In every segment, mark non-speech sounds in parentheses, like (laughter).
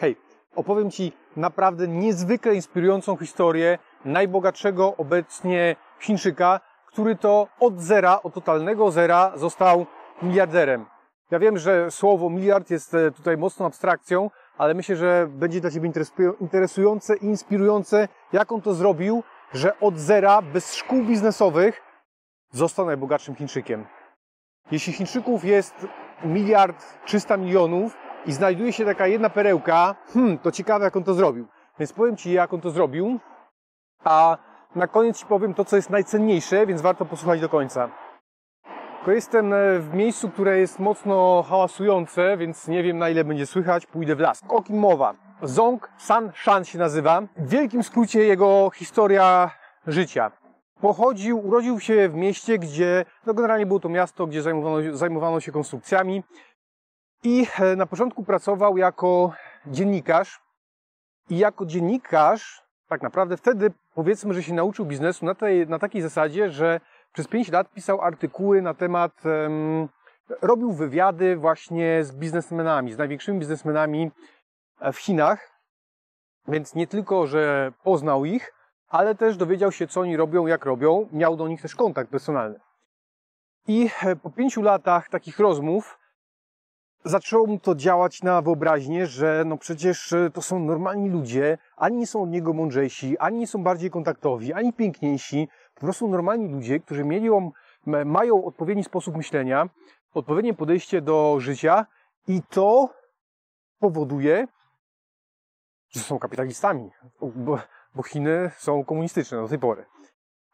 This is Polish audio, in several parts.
Hej, opowiem Ci naprawdę niezwykle inspirującą historię najbogatszego obecnie Chińczyka, który to od zera, od totalnego zera został miliarderem. Ja wiem, że słowo miliard jest e, tutaj mocną abstrakcją, ale myślę, że będzie dla Ciebie interesujące i inspirujące, jak on to zrobił, że od zera, bez szkół biznesowych, został najbogatszym Chińczykiem. Jeśli Chińczyków jest miliard trzysta milionów i znajduje się taka jedna perełka, hmm, to ciekawe jak on to zrobił. Więc powiem Ci, jak on to zrobił, a na koniec Ci powiem to, co jest najcenniejsze, więc warto posłuchać do końca. Tylko jestem e, w miejscu, które jest mocno hałasujące, więc nie wiem na ile będzie słychać, pójdę w las. O kim mowa? Zong San Shan się nazywa. W wielkim skrócie jego historia życia. Pochodził, urodził się w mieście, gdzie, no generalnie było to miasto, gdzie zajmowano, zajmowano się konstrukcjami i e, na początku pracował jako dziennikarz i jako dziennikarz tak naprawdę wtedy powiedzmy, że się nauczył biznesu na, tej, na takiej zasadzie, że przez 5 lat pisał artykuły na temat, um, robił wywiady właśnie z biznesmenami, z największymi biznesmenami e, w Chinach. Więc nie tylko, że poznał ich, ale też dowiedział się, co oni robią, jak robią. Miał do nich też kontakt personalny. I e, po pięciu latach takich rozmów zaczęło mu to działać na wyobraźnię, że no przecież e, to są normalni ludzie, ani nie są od niego mądrzejsi, ani nie są bardziej kontaktowi, ani piękniejsi, po prostu normalni ludzie, którzy mieli, mają odpowiedni sposób myślenia, odpowiednie podejście do życia i to powoduje, że są kapitalistami, bo, bo Chiny są komunistyczne do tej pory.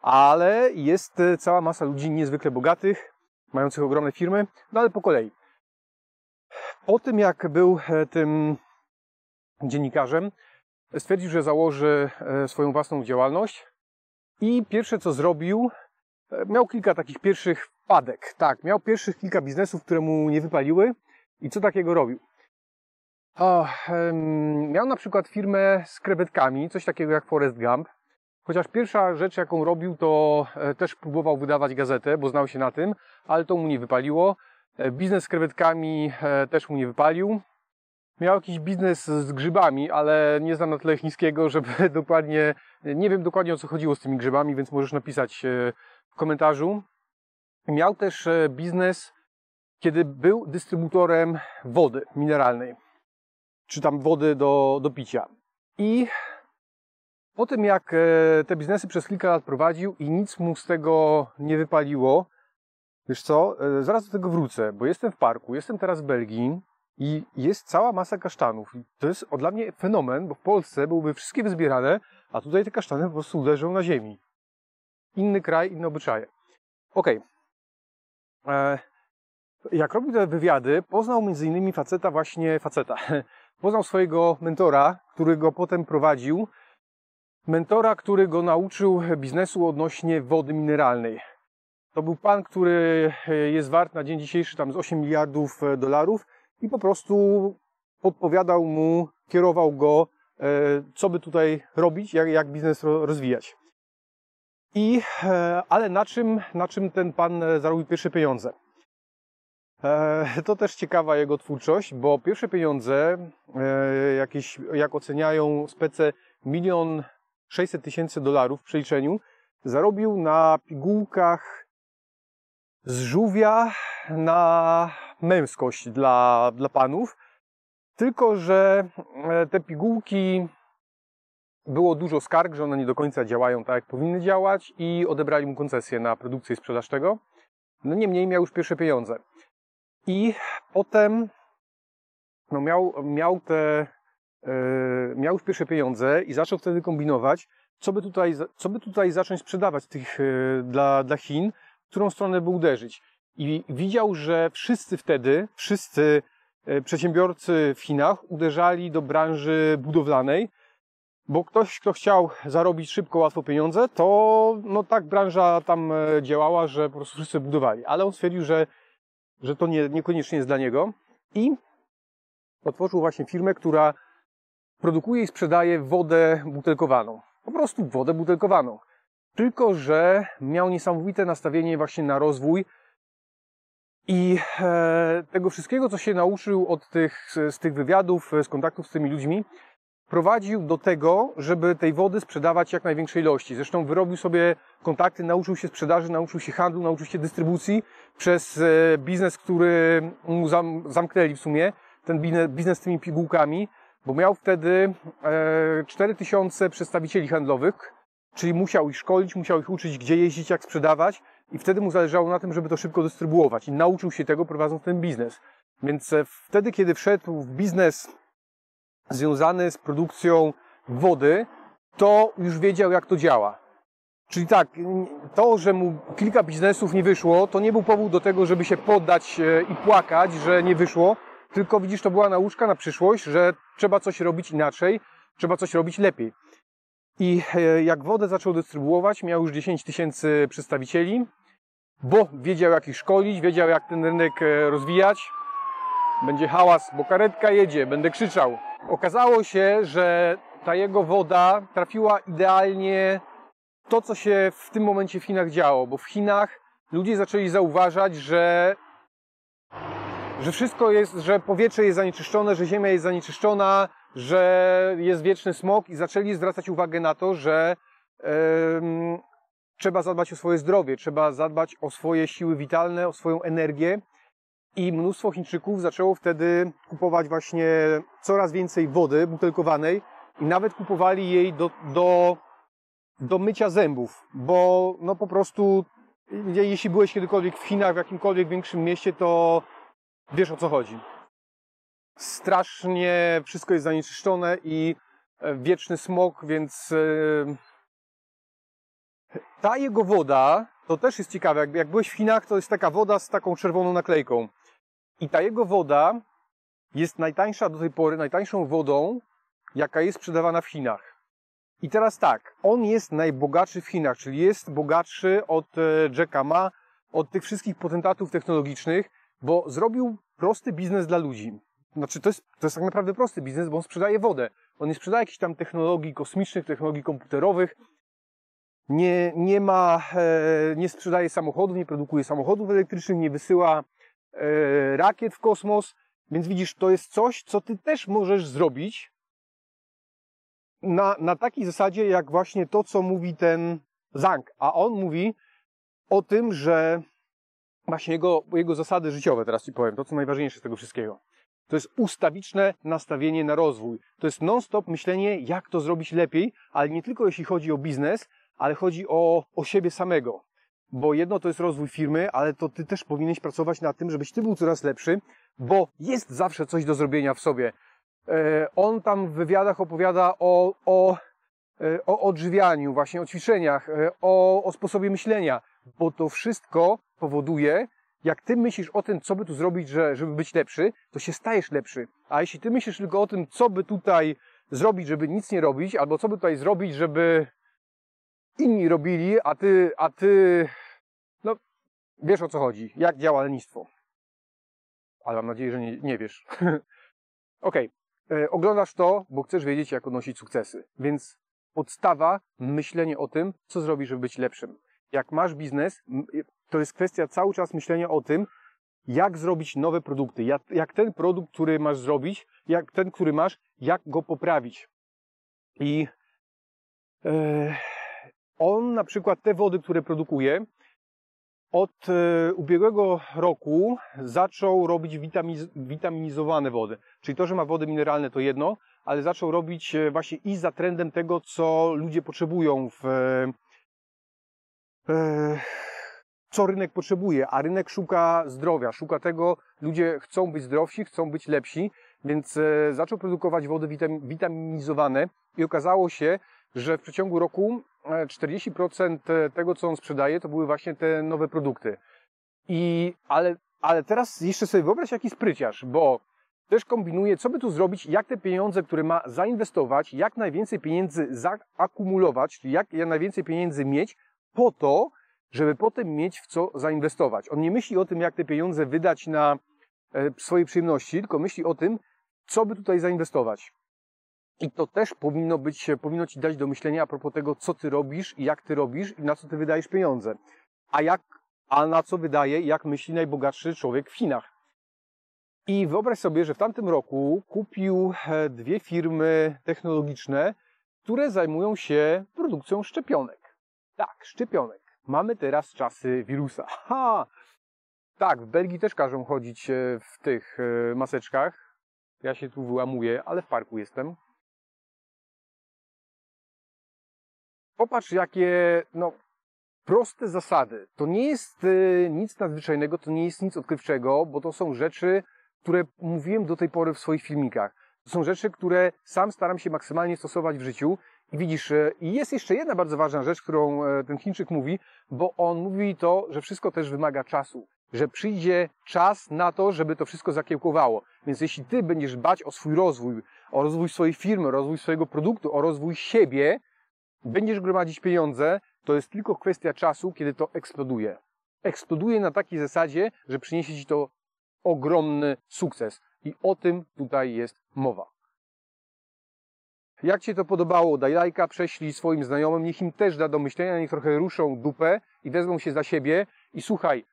Ale jest e, cała masa ludzi niezwykle bogatych, mających ogromne firmy, no ale po kolei. Po tym, jak był e, tym dziennikarzem, stwierdził, że założy e, swoją własną działalność i pierwsze co zrobił, e, miał kilka takich pierwszych wpadek. Tak, miał pierwszych kilka biznesów, które mu nie wypaliły i co takiego robił. O, miał na przykład firmę z krewetkami, coś takiego jak Forest Gump. Chociaż pierwsza rzecz, jaką robił, to też próbował wydawać gazetę, bo znał się na tym, ale to mu nie wypaliło. E, biznes z krewetkami e, też mu nie wypalił. Miał jakiś biznes z grzybami, ale nie znam na tyle chińskiego, żeby (laughs) dokładnie, nie wiem dokładnie o co chodziło z tymi grzybami, więc możesz napisać e, w komentarzu. Miał też biznes, kiedy był dystrybutorem wody mineralnej, czy tam wody do, do picia. I po tym jak te biznesy przez kilka lat prowadził i nic mu z tego nie wypaliło, Wiesz co, e, zaraz do tego wrócę, bo jestem w parku, jestem teraz w Belgii i jest cała masa kasztanów. To jest dla mnie fenomen, bo w Polsce byłyby wszystkie wyzbierane, a tutaj te kasztany po prostu uderzą na ziemi. Inny kraj, inne obyczaje. Okej. Okay. E, jak robił te wywiady, poznał między innymi faceta, właśnie faceta. (laughs) Poznał swojego mentora, który go potem prowadził. Mentora, który go nauczył biznesu odnośnie wody mineralnej. To był pan, który e, jest wart na dzień dzisiejszy tam z 8 miliardów e, dolarów i po prostu podpowiadał mu, kierował go, e, co by tutaj robić, jak, jak biznes rozwijać. I, ale na czym, na czym ten pan zarobił pierwsze pieniądze? To też ciekawa jego twórczość, bo pierwsze pieniądze, jakieś, jak oceniają spece, milion 600 tysięcy dolarów w przeliczeniu, zarobił na pigułkach z żółwia na męskość dla, dla panów. Tylko, że e, te pigułki było dużo skarg, że one nie do końca działają tak, jak powinny działać i odebrali mu koncesję na produkcję i sprzedaż tego. No niemniej miał już pierwsze pieniądze. I potem no miał, miał te yy, miał już pierwsze pieniądze i zaczął wtedy kombinować, co by tutaj, co by tutaj zacząć sprzedawać tych, yy, dla, dla Chin, którą stronę by uderzyć. I widział, że wszyscy wtedy, wszyscy e, przedsiębiorcy w Chinach uderzali do branży budowlanej, bo ktoś, kto chciał zarobić szybko, łatwo pieniądze, to no tak branża tam e, działała, że po prostu wszyscy budowali. Ale on stwierdził, że, że to nie, niekoniecznie jest dla niego i otworzył właśnie firmę, która produkuje i sprzedaje wodę butelkowaną. Po prostu wodę butelkowaną. Tylko, że miał niesamowite nastawienie właśnie na rozwój I e, tego wszystkiego, co się nauczył od tych, z tych wywiadów, z kontaktów z tymi ludźmi, prowadził do tego, żeby tej wody sprzedawać jak największej ilości. Zresztą wyrobił sobie kontakty, nauczył się sprzedaży, nauczył się handlu, nauczył się dystrybucji przez e, biznes, który mu zam, zamknęli w sumie, ten biznes, z tymi pigułkami, bo miał wtedy e, 4000 przedstawicieli handlowych, czyli musiał ich szkolić, musiał ich uczyć, gdzie jeździć, jak sprzedawać i wtedy mu zależało na tym, żeby to szybko dystrybuować i nauczył się tego prowadząc ten biznes. Więc e, wtedy, kiedy wszedł w biznes związany z produkcją wody, to już wiedział, jak to działa. Czyli tak, to, że mu kilka biznesów nie wyszło, to nie był powód do tego, żeby się poddać e, i płakać, że nie wyszło, tylko widzisz, to była nauczka na przyszłość, że trzeba coś robić inaczej, trzeba coś robić lepiej. I e, jak wodę zaczął dystrybuować, miał już 10 tysięcy przedstawicieli, bo wiedział, jak ich szkolić, wiedział, jak ten rynek e, rozwijać. Będzie hałas, bo karetka jedzie, będę krzyczał. Okazało się, że ta jego woda trafiła idealnie to, co się w tym momencie w Chinach działo, bo w Chinach ludzie zaczęli zauważać, że, że wszystko jest, że powietrze jest zanieczyszczone, że ziemia jest zanieczyszczona, że jest wieczny smog i zaczęli zwracać uwagę na to, że trzeba zadbać o swoje zdrowie, trzeba zadbać o swoje siły witalne, o swoją energię. I mnóstwo Chińczyków zaczęło wtedy kupować właśnie coraz więcej wody butelkowanej i nawet kupowali jej do, do, do mycia zębów, bo no po prostu jeśli byłeś kiedykolwiek w Chinach, w jakimkolwiek większym mieście, to wiesz o co chodzi. Strasznie wszystko jest zanieczyszczone i e, wieczny smog, więc e, ta jego woda, to też jest ciekawe, jak, jak byłeś w Chinach, to jest taka woda z taką czerwoną naklejką. I ta jego woda jest najtańsza do tej pory, najtańszą wodą, jaka jest sprzedawana w Chinach. I teraz tak, on jest najbogatszy w Chinach, czyli jest bogatszy od e, Jacka Ma, od tych wszystkich potentatów technologicznych, bo zrobił prosty biznes dla ludzi. Znaczy, to jest, to jest tak naprawdę prosty biznes, bo on sprzedaje wodę. On nie sprzedaje jakichś tam technologii kosmicznych, technologii komputerowych, nie, nie ma, e, nie sprzedaje samochodów, nie produkuje samochodów elektrycznych, nie wysyła e, rakiet w kosmos. Więc widzisz, to jest coś, co ty też możesz zrobić na, na takiej zasadzie, jak właśnie to, co mówi ten Zhang. A on mówi o tym, że właśnie jego, jego zasady życiowe, teraz ci powiem, to co najważniejsze z tego wszystkiego. To jest ustawiczne nastawienie na rozwój. To jest non-stop myślenie, jak to zrobić lepiej, ale nie tylko jeśli chodzi o biznes, ale chodzi o, o siebie samego. Bo jedno to jest rozwój firmy, ale to ty też powinieneś pracować nad tym, żebyś ty był coraz lepszy, bo jest zawsze coś do zrobienia w sobie. E, on tam w wywiadach opowiada o, o, e, o odżywianiu, właśnie o ćwiczeniach, e, o, o sposobie myślenia, bo to wszystko powoduje, jak ty myślisz o tym, co by tu zrobić, że, żeby być lepszy, to się stajesz lepszy. A jeśli ty myślisz tylko o tym, co by tutaj zrobić, żeby nic nie robić, albo co by tutaj zrobić, żeby inni robili, a ty, a ty, no, wiesz o co chodzi, jak działa lenistwo. Ale mam nadzieję, że nie, nie wiesz. (laughs) Okej, okay. oglądasz to, bo chcesz wiedzieć, jak odnosić sukcesy. Więc podstawa, myślenie o tym, co zrobić, żeby być lepszym. Jak masz biznes, to jest kwestia cały czas myślenia o tym, jak zrobić nowe produkty, jak, jak ten produkt, który masz zrobić, jak ten, który masz, jak go poprawić. I e, on na przykład te wody, które produkuje, od e, ubiegłego roku zaczął robić witaminizowane wody. Czyli to, że ma wody mineralne to jedno, ale zaczął robić e, właśnie i za trendem tego, co ludzie potrzebują w, e, co rynek potrzebuje, a rynek szuka zdrowia, szuka tego, ludzie chcą być zdrowsi, chcą być lepsi, więc zaczął produkować wody witaminizowane i okazało się, że w przeciągu roku 40% e, tego, co on sprzedaje, to były właśnie te nowe produkty. I, ale, ale teraz jeszcze sobie wyobraź jaki spryciarz, bo też kombinuje, co by tu zrobić, jak te pieniądze, które ma zainwestować, jak najwięcej pieniędzy zaakumulować, czyli jak najwięcej pieniędzy mieć, po to, żeby potem mieć w co zainwestować. On nie myśli o tym, jak te pieniądze wydać na e, swojej przyjemności, tylko myśli o tym, co by tutaj zainwestować. I to też powinno być, powinno ci dać do myślenia a propos tego, co ty robisz i jak ty robisz i na co ty wydajesz pieniądze. A jak, a na co wydaje, jak myśli najbogatszy człowiek w Chinach. I wyobraź sobie, że w tamtym roku kupił e, dwie firmy technologiczne, które zajmują się produkcją szczepionek. Tak, szczepionek. Mamy teraz czasy wirusa. Ha! Tak, w Belgii też każą chodzić e, w tych e, maseczkach. Ja się tu wyłamuję, ale w parku jestem. Popatrz, jakie no, proste zasady. To nie jest e, nic nadzwyczajnego, to nie jest nic odkrywczego, bo to są rzeczy, które mówiłem do tej pory w swoich filmikach. To są rzeczy, które sam staram się maksymalnie stosować w życiu. Widzisz, e, i jest jeszcze jedna bardzo ważna rzecz, którą e, ten Chińczyk mówi, bo on mówi to, że wszystko też wymaga czasu. Że przyjdzie czas na to, żeby to wszystko zakiełkowało. Więc jeśli ty będziesz dbać o swój rozwój, o rozwój swojej firmy, o rozwój swojego produktu, o rozwój siebie, będziesz gromadzić pieniądze, to jest tylko kwestia czasu, kiedy to eksploduje. Eksploduje na takiej zasadzie, że przyniesie ci to ogromny sukces. I o tym tutaj jest mowa. Jak Ci to podobało, daj lajka, prześlij swoim znajomym, niech im też da do myślenia, niech trochę ruszą dupę i wezmą się za siebie. I słuchaj,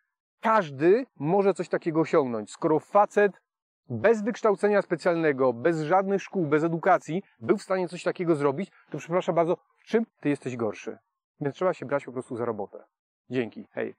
każdy może coś takiego osiągnąć. Skoro facet bez wykształcenia specjalnego, bez żadnych szkół, bez edukacji był w stanie coś takiego zrobić, to przepraszam bardzo, w czym Ty jesteś gorszy? Więc trzeba się brać po prostu za robotę. Dzięki, hej.